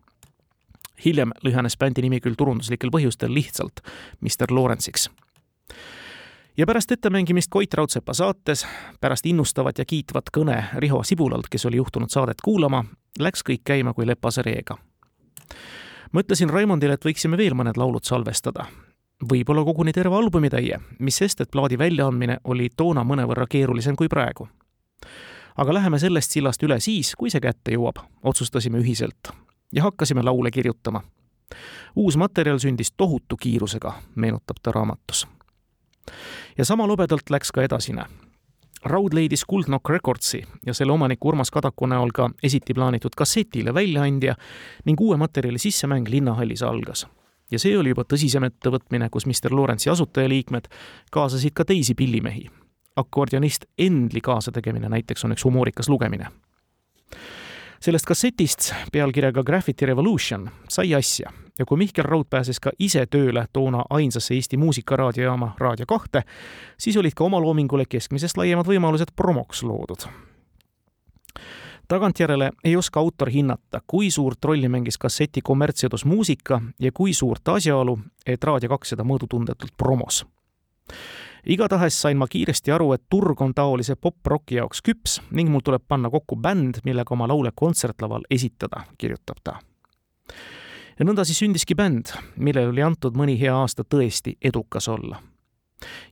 hiljem lühenes bändi nimi küll turunduslikel põhjustel lihtsalt Mr Lawrence'iks ja pärast ettemängimist Koit Raudsepa saates, pärast innustavat ja kiitvat kõne Riho Sibulalt, kes oli juhtunud saadet kuulama, läks kõik käima kui lepase reega. Mõtlesin Raimondile, et võiksime veel mõned laulud salvestada. võib-olla koguni terve albumitäie, mis sest, et plaadi väljaandmine oli toona mõnevõrra keerulisem kui praegu. aga läheme sellest sillast üle siis, kui see kätte jõuab, otsustasime ühiselt ja hakkasime laule kirjutama. uus materjal sündis tohutu kiirusega, meenutab ta raamatus ja sama lobedalt läks ka edasine. Raud leidis Kuldnokk Recordsi ja selle omaniku Urmas Kadaku näol ka esiti plaanitud kassetile väljaandja ning uue materjali sissemäng Linnahallis algas. ja see oli juba tõsisem ettevõtmine, kus Mr Lawrence'i asutajaliikmed kaasasid ka teisi pillimehi. akordionist Endli kaasategemine näiteks on üks humoorikas lugemine sellest kassetist pealkirjaga Graffiti Revolution sai asja. Ja kui Mihkel Raud pääses ka ise tööle toona ainsasse Eesti muusikaraadiojaama Raadio kahte, siis olid ka omaloomingule keskmisest laiemad võimalused promoks loodud. Tagantjärele ei oska autor hinnata, kui suurt rolli mängis kasseti kommertsedus muusika ja kui suurt asjaolu, et Raadio kaks seda mõõdutundetult promos igatahes sain ma kiiresti aru, et turg on taolise pop-rocki jaoks küps ning mul tuleb panna kokku bänd, millega oma laule kontsertlaval esitada, kirjutab ta. ja nõnda siis sündiski bänd, millele oli antud mõni hea aasta tõesti edukas olla.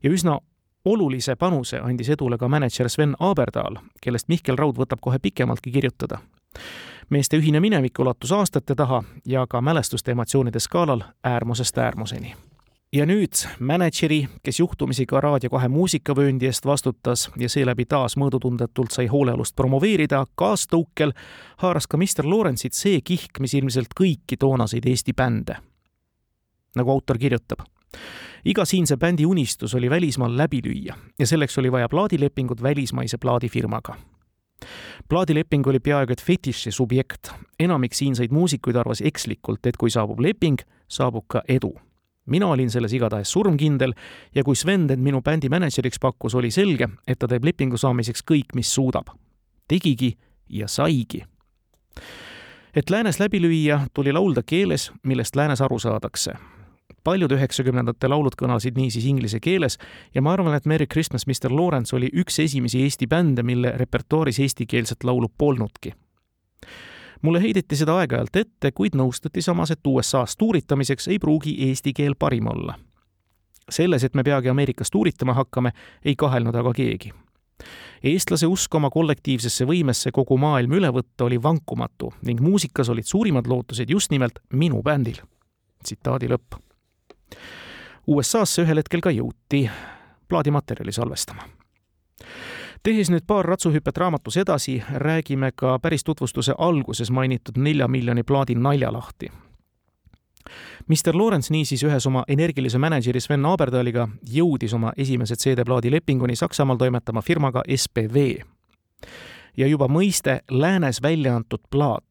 ja üsna olulise panuse andis edule ka mänedžer Sven Aberdaal, kellest Mihkel Raud võtab kohe pikemaltki kirjutada. meeste ühine minevik ulatus aastate taha ja ka mälestuste emotsioonide skaalal äärmusest äärmuseni ja nüüd mänedžeri, kes juhtumisi ka Raadio kahe muusikavööndi eest vastutas ja seeläbi taas mõõdutundetult sai hoolealust promoveerida, kaastõukel haaras ka Mr Lawrence'it see kihk, mis ilmselt kõiki toonaseid Eesti bände. nagu autor kirjutab, iga siinse bändi unistus oli välismaal läbi lüüa ja selleks oli vaja plaadilepingut välismaise plaadifirmaga. Plaadileping oli peaaegu et fetiši subjekt, enamik siinseid muusikuid arvas ekslikult, et kui saabub leping, saabub ka edu mina olin selles igatahes surmkindel ja kui Sven end minu bändi mänedžeriks pakkus, oli selge, et ta teeb lepingu saamiseks kõik, mis suudab. tegigi ja saigi. et läänes läbi lüüa, tuli laulda keeles, millest läänes aru saadakse. paljud üheksakümnendate laulud kõlasid niisiis inglise keeles ja ma arvan, et Merry Christmas, Mr Lawrence oli üks esimesi Eesti bände, mille repertuaaris eestikeelset laulu polnudki mulle heideti seda aeg-ajalt ette, kuid nõustuti samas, et USA-s tuuritamiseks ei pruugi eesti keel parim olla. selles, et me peagi Ameerikas tuuritama hakkame, ei kahelnud aga keegi. eestlase usk oma kollektiivsesse võimesse kogu maailm üle võtta oli vankumatu ning muusikas olid suurimad lootused just nimelt minu bändil. tsitaadi lõpp. USA-sse ühel hetkel ka jõuti plaadimaterjali salvestama tehes nüüd paar ratsuhüpet raamatus edasi, räägime ka päris tutvustuse alguses mainitud nelja miljoni plaadi nalja lahti. Mr Lawrence niisiis ühes oma energilise mänedžeri Sven Aberdaliga jõudis oma esimese CD-plaadi lepinguni Saksamaal toimetama firmaga SPV. ja juba mõiste läänes välja antud plaat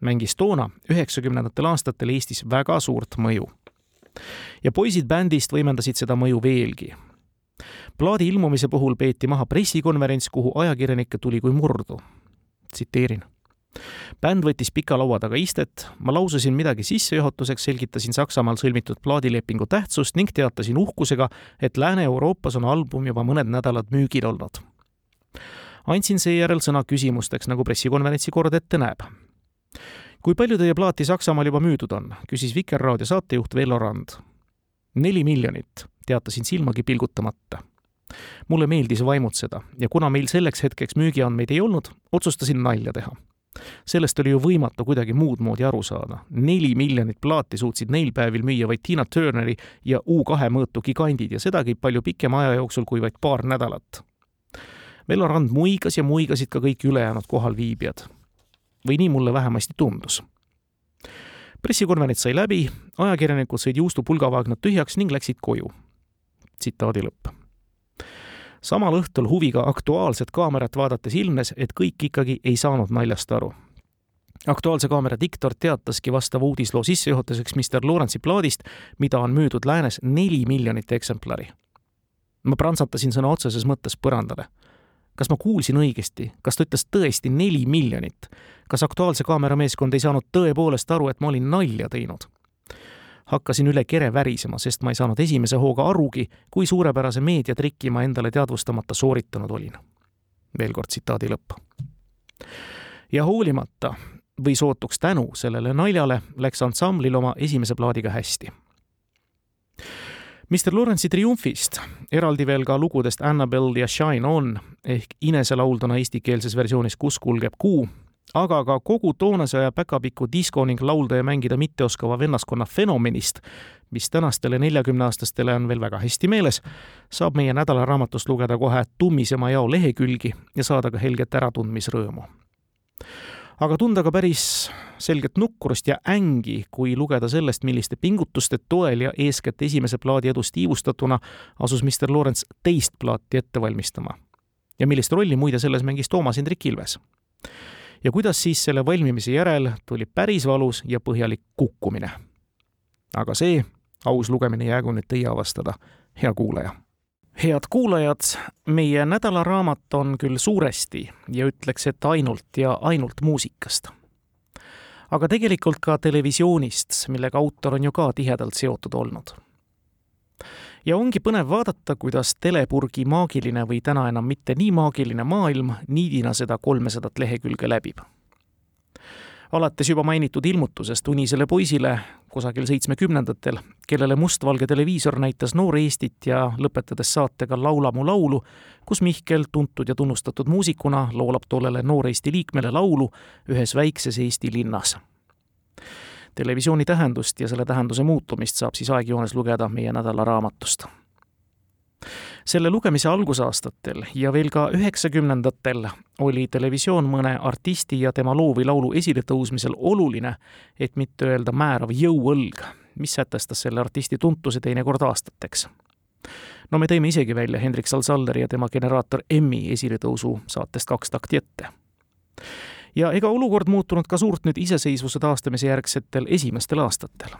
mängis toona, üheksakümnendatel aastatel Eestis väga suurt mõju. ja poisid bändist võimendasid seda mõju veelgi plaadi ilmumise puhul peeti maha pressikonverents, kuhu ajakirjanikke tuli kui murdu. tsiteerin. bänd võttis pika laua taga istet, ma laususin midagi sissejuhatuseks, selgitasin Saksamaal sõlmitud plaadilepingu tähtsust ning teatasin uhkusega, et Lääne-Euroopas on album juba mõned nädalad müügil olnud. andsin seejärel sõna küsimusteks, nagu pressikonverentsi kord ette näeb. kui palju teie plaati Saksamaal juba müüdud on, küsis Vikerraadio saatejuht Vello Rand. neli miljonit, teatasin silmagi pilgutamata mulle meeldis vaimutseda ja kuna meil selleks hetkeks müügiandmeid ei olnud, otsustasin nalja teha sellest oli ju võimatu kuidagi muud moodi aru saada. neli miljonit plaati suutsid neil päevil müüa vaid Tina Turneri ja U2 mõõtu gigandid ja sedagi palju pikema aja jooksul kui vaid paar nädalat. Vello Rand muigas ja muigasid ka kõik ülejäänud kohalviibijad. või nii mulle vähemasti tundus. pressikonverents sai läbi, ajakirjanikud sõid juustupulgavaagnad tühjaks ning läksid koju. Tsitaadi lõpp samal õhtul huviga Aktuaalset kaamerat vaadates ilmnes, et kõik ikkagi ei saanud naljast aru. aktuaalse kaamera diktor teataski vastava uudisloo sissejuhatuseks Mr Lawrence'i plaadist, mida on müüdud läänes neli miljonit eksemplari. ma prantsatasin sõna otseses mõttes põrandale. kas ma kuulsin õigesti, kas ta ütles tõesti neli miljonit? kas Aktuaalse kaamera meeskond ei saanud tõepoolest aru, et ma olin nalja teinud? Hakkasin üle kere värisema, sest ma ei saanud esimese hooga arugi, kui suurepärase meediatriki ma endale teadvustamata sooritanud olin. veel kord tsitaadi lõpp. ja hoolimata või sootuks tänu sellele naljale läks ansamblil oma esimese plaadiga hästi. Mr Lawrence'i triumfist, eraldi veel ka lugudest Annabelle ja Shine On ehk Inese laulduna eestikeelses versioonis Kus kulgeb kuu aga ka kogu toonase aja päkapiku disko ning laulda ja mängida mitteoskava vennaskonna fenomenist, mis tänastele neljakümneaastastele on veel väga hästi meeles, saab meie nädalaraamatust lugeda kohe tummisema jao lehekülgi ja saada ka helget äratundmisrõõmu. aga tunda ka päris selget nukkrust ja ängi, kui lugeda sellest, milliste pingutuste toel ja eeskätt esimese plaadi edust tiivustatuna asus Mr Lawrence teist plaati ette valmistama. ja millist rolli muide selles mängis Toomas Hendrik Ilves ja kuidas siis selle valmimise järel tuli päris valus ja põhjalik kukkumine. aga see aus lugemine jäägu nüüd teie avastada, hea kuulaja. head kuulajad, meie nädalaraamat on küll suuresti ja ütleks, et ainult ja ainult muusikast. aga tegelikult ka televisioonist, millega autor on ju ka tihedalt seotud olnud ja ongi põnev vaadata, kuidas telepurgi maagiline või täna enam mitte nii maagiline maailm niidina seda kolmesadat lehekülge läbib. alates juba mainitud ilmutusest unisele poisile kusagil seitsmekümnendatel, kellele mustvalge televiisor näitas Noor Eestit ja lõpetades saatega Laula mu laulu, kus Mihkel, tuntud ja tunnustatud muusikuna, laulab tollele Noor Eesti liikmele laulu ühes väikses Eesti linnas televisiooni tähendust ja selle tähenduse muutumist saab siis aegjoones lugeda meie nädalaraamatust. selle lugemise algusaastatel ja veel ka üheksakümnendatel oli televisioon mõne artisti ja tema loo või laulu esiletõusmisel oluline, et mitte öelda määrav jõuõlg, mis sätestas selle artisti tuntuse teinekord aastateks no me tõime isegi välja Hendrik Salsalleri ja tema generaator Emmi esiletõusu saatest Kaks takti ette ja ega olukord muutunud ka suurt nüüd iseseisvuse taastamise järgsetel esimestel aastatel.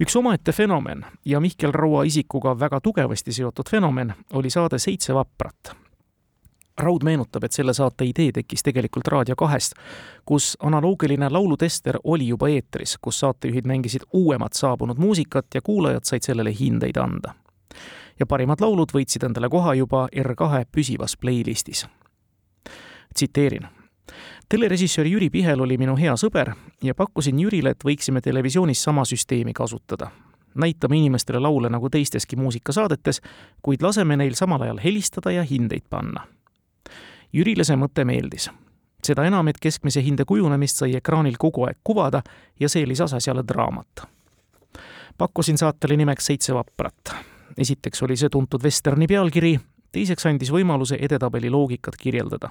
üks omaette fenomen ja Mihkel Raua isikuga väga tugevasti seotud fenomen oli saade Seitse vaprat. Raud meenutab, et selle saate idee tekkis tegelikult Raadio kahest, kus analoogiline laulutester oli juba eetris, kus saatejuhid mängisid uuemat saabunud muusikat ja kuulajad said sellele hindeid anda. ja parimad laulud võitsid endale koha juba R2 püsivas playlistis. tsiteerin telerežissöör Jüri Pihel oli minu hea sõber ja pakkusin Jürile, et võiksime televisioonis sama süsteemi kasutada. näitame inimestele laule nagu teisteski muusikasaadetes, kuid laseme neil samal ajal helistada ja hindeid panna. Jürile see mõte meeldis. seda enam, et keskmise hinde kujunemist sai ekraanil kogu aeg kuvada ja see lisas asjale draamat. pakkusin saatele nimeks Seitse vaprat. esiteks oli see tuntud vesterni pealkiri, teiseks andis võimaluse edetabeli loogikat kirjeldada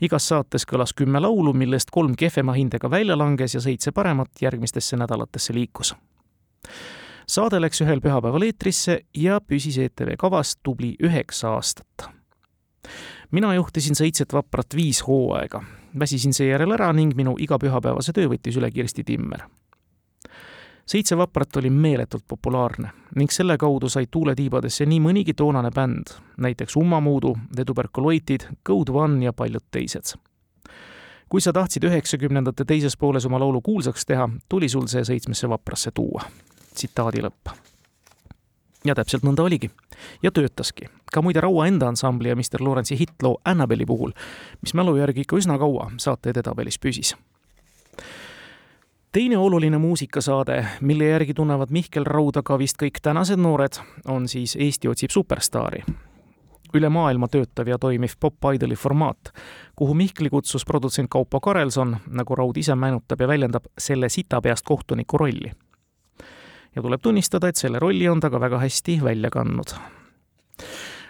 igas saates kõlas kümme laulu, millest kolm kehvema hindega välja langes ja seitse paremat järgmistesse nädalatesse liikus. saade läks ühel pühapäeval eetrisse ja püsis ETV kavas tubli üheksa aastat. mina juhtisin seitset vaprat viis hooaega, väsisin seejärel ära ning minu igapühapäevase töö võttis üle Kirsti Timmer seitse vaprat oli meeletult populaarne ning selle kaudu sai tuuletiibadesse nii mõnigi toonane bänd, näiteks Ummamuudu, The Tuberculoitid, Code One ja paljud teised. kui sa tahtsid üheksakümnendate teises pooles oma laulu kuulsaks teha, tuli sul see seitsmesse vaprasse tuua. tsitaadi lõpp. ja täpselt nõnda oligi. ja töötaski. ka muide Raua enda ansambli ja Mr Lawrence'i hittloo Annabeli puhul, mis mälu järgi ikka üsna kaua saate edetabelis püsis teine oluline muusikasaade, mille järgi tunnevad Mihkel Rauda ka vist kõik tänased noored, on siis Eesti otsib superstaari. üle maailma töötav ja toimiv Pop Idoli formaat, kuhu Mihkli kutsus produtsent Kaupo Karelson, nagu Raud ise meenutab ja väljendab, selle sitapeast kohtuniku rolli. ja tuleb tunnistada, et selle rolli on ta ka väga hästi välja kandnud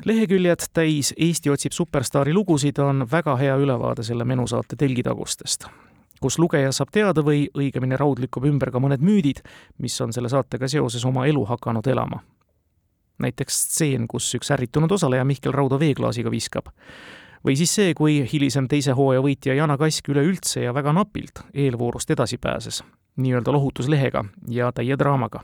leheküljed täis Eesti otsib superstaari lugusid on väga hea ülevaade selle menusaate telgitagustest kus lugeja saab teada või õigemini raud lükkab ümber ka mõned müüdid, mis on selle saatega seoses oma elu hakanud elama. näiteks stseen, kus üks ärritunud osaleja Mihkel Raudo veeklaasiga viskab. või siis see, kui hilisem teise hooaja võitja Jana Kask üleüldse ja väga napilt eelvoorust edasi pääses, nii-öelda lohutuslehega ja täie draamaga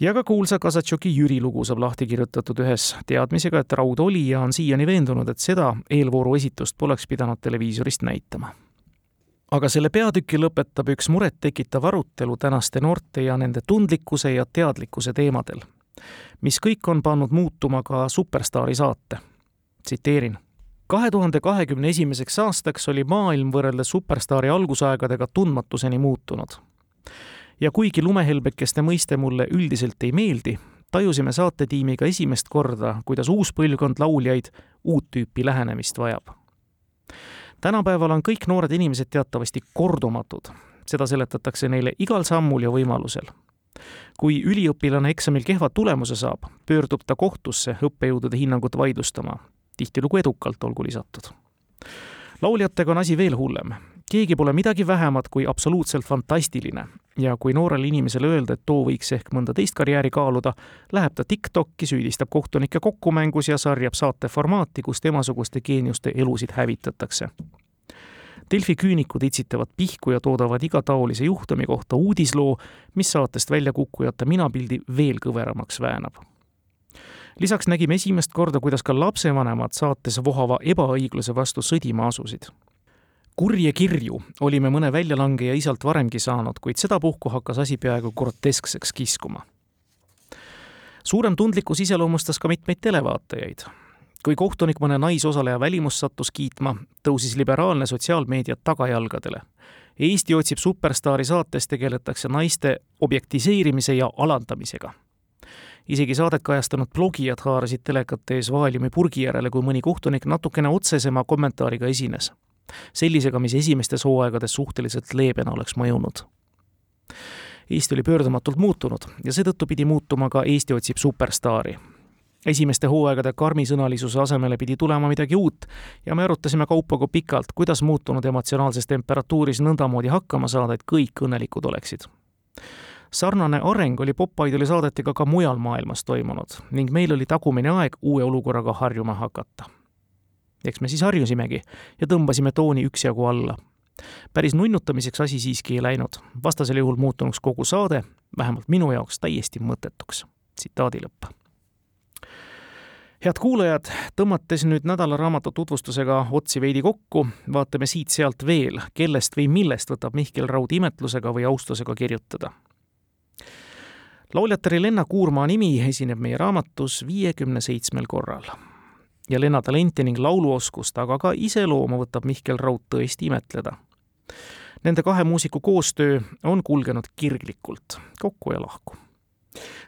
ja ka kuulsa Kasatšoki Jüri lugu saab lahti kirjutatud ühes teadmisega, et Raud oli ja on siiani veendunud, et seda eelvooru esitust poleks pidanud televiisorist näitama aga selle peatüki lõpetab üks murettekitav arutelu tänaste noorte ja nende tundlikkuse ja teadlikkuse teemadel, mis kõik on pannud muutuma ka Superstaari saate. tsiteerin. kahe tuhande kahekümne esimeseks aastaks oli maailm võrreldes Superstaari algusaegadega tundmatuseni muutunud. ja kuigi lumehelbekeste mõiste mulle üldiselt ei meeldi, tajusime saatetiimiga esimest korda, kuidas uus põlvkond lauljaid uut tüüpi lähenemist vajab tänapäeval on kõik noored inimesed teatavasti kordumatud. seda seletatakse neile igal sammul ja võimalusel. kui üliõpilane eksamil kehva tulemuse saab, pöördub ta kohtusse õppejõudude hinnangut vaidlustama, tihtilugu edukalt, olgu lisatud. lauljatega on asi veel hullem. Keegi pole midagi vähemat kui absoluutselt fantastiline ja kui noorele inimesele öelda, et too võiks ehk mõnda teist karjääri kaaluda, läheb ta TikTok'i, süüdistab kohtunikke kokkumängus ja sarjab saate formaati, kus temasuguste geeniuste elusid hävitatakse. Delfi küünikud itsitavad pihku ja toodavad igataolise juhtumi kohta uudisloo, mis saatest väljakukkujate minapildi veel kõveramaks väänab. lisaks nägime esimest korda, kuidas ka lapsevanemad saates vohava ebaõigluse vastu sõdima asusid kurje kirju olime mõne väljalangeja isalt varemgi saanud, kuid sedapuhku hakkas asi peaaegu groteskseks kiskuma. suurem tundlikkus iseloomustas ka mitmeid televaatajaid. kui kohtunik mõne naisosaleja välimust sattus kiitma, tõusis liberaalne sotsiaalmeedia tagajalgadele. Eesti otsib superstaari saates tegeletakse naiste objektiseerimise ja alandamisega isegi saadet kajastanud blogijad haarasid telekate ees vaaliumi purgi järele, kui mõni kohtunik natukene otsesema kommentaariga esines sellisega, mis esimestes hooaegades suhteliselt leebena oleks mõjunud. Eesti oli pöördumatult muutunud ja seetõttu pidi muutuma ka Eesti otsib superstaari. esimeste hooaegade karmisõnalisuse asemele pidi tulema midagi uut ja me arutasime Kaupoga pikalt, kuidas muutunud emotsionaalses temperatuuris nõndamoodi hakkama saada, et kõik õnnelikud oleksid sarnane areng oli Pop-Idoli saadetega ka mujal maailmas toimunud ning meil oli tagumine aeg uue olukorraga harjuma hakata eks me siis harjusimegi ja tõmbasime tooni üksjagu alla. päris nunnutamiseks asi siiski ei läinud, vastasel juhul muutunuks kogu saade, vähemalt minu jaoks, täiesti mõttetuks. tsitaadi lõpp head kuulajad, tõmmates nüüd nädalaraamatu tutvustusega otsi veidi kokku, vaatame siit-sealt veel, kellest või millest võtab Mihkel Raud imetlusega või austusega kirjutada. lauljatari Lenna Kuurma nimi esineb meie raamatus viiekümne seitsmel korral ja Lenna talenti ning lauluoskust, aga ka iseloomu võtab Mihkel Raud tõesti imetleda. Nende kahe muusiku koostöö on kulgenud kirglikult, kokku ja lahku.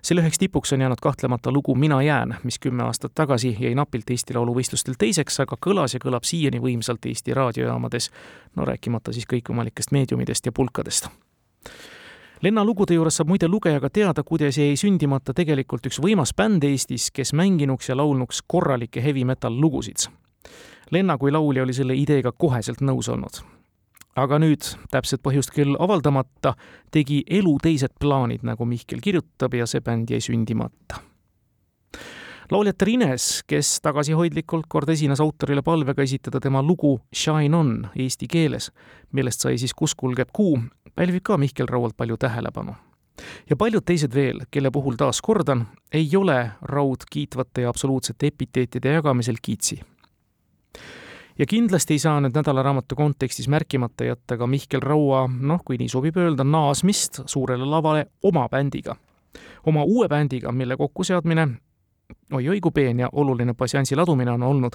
selle üheks tipuks on jäänud kahtlemata lugu Mina jään, mis kümme aastat tagasi jäi napilt Eesti Laulu võistlustel teiseks, aga kõlas ja kõlab siiani võimsalt Eesti raadiojaamades, no rääkimata siis kõikvõimalikest meediumidest ja pulkadest Lenna lugude juures saab muide lugejaga teada, kuidas jäi sündimata tegelikult üks võimas bänd Eestis, kes mänginuks ja laulnuks korralikke heavy metal lugusid. Lenna kui laulja oli selle ideega koheselt nõus olnud. aga nüüd, täpset põhjust küll avaldamata, tegi elu teised plaanid, nagu Mihkel kirjutab, ja see bänd jäi sündimata lauljatar Ines, kes tagasihoidlikult kord esines autorile palvega esitada tema lugu Shine on eesti keeles, millest sai siis Kus kulgeb kuu, pälvib ka Mihkel Raualt palju tähelepanu. ja paljud teised veel, kelle puhul taas kordan, ei ole Raud kiitvate ja absoluutsete epiteetide jagamisel kiitsi. ja kindlasti ei saa nüüd nädalaraamatu kontekstis märkimata jätta ka Mihkel Raua, noh, kui nii sobib öelda, naasmist suurele lavale oma bändiga oma uue bändiga, mille kokkuseadmine oi-oi kui peen ja oluline passiansi ladumine on olnud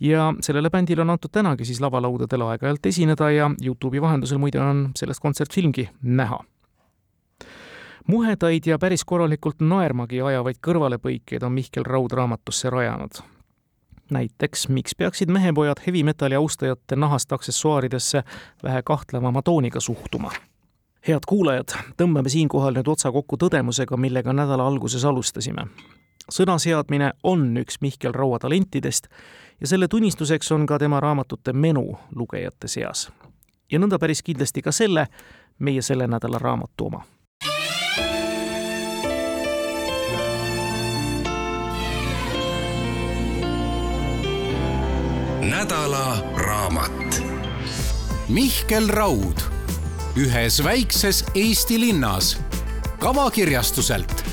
ja sellele bändile on antud tänagi siis lavalaudadel aeg-ajalt esineda ja Youtube'i vahendusel muide on sellest kontsertfilmgi näha. muhedaid ja päris korralikult naermagi ajavaid kõrvalepõikeid on Mihkel Raud raamatusse rajanud. näiteks, miks peaksid mehepojad hevimetalli austajate nahast aksessuaaridesse vähe kahtlevama tooniga suhtuma head kuulajad, tõmbame siinkohal nüüd otsa kokku tõdemusega, millega nädala alguses alustasime sõnaseadmine on üks Mihkel Raua talentidest ja selle tunnistuseks on ka tema raamatute menu lugejate seas. ja nõnda päris kindlasti ka selle, meie selle nädala raamatu oma. nädala raamat. Mihkel Raud ühes väikses Eesti linnas kavakirjastuselt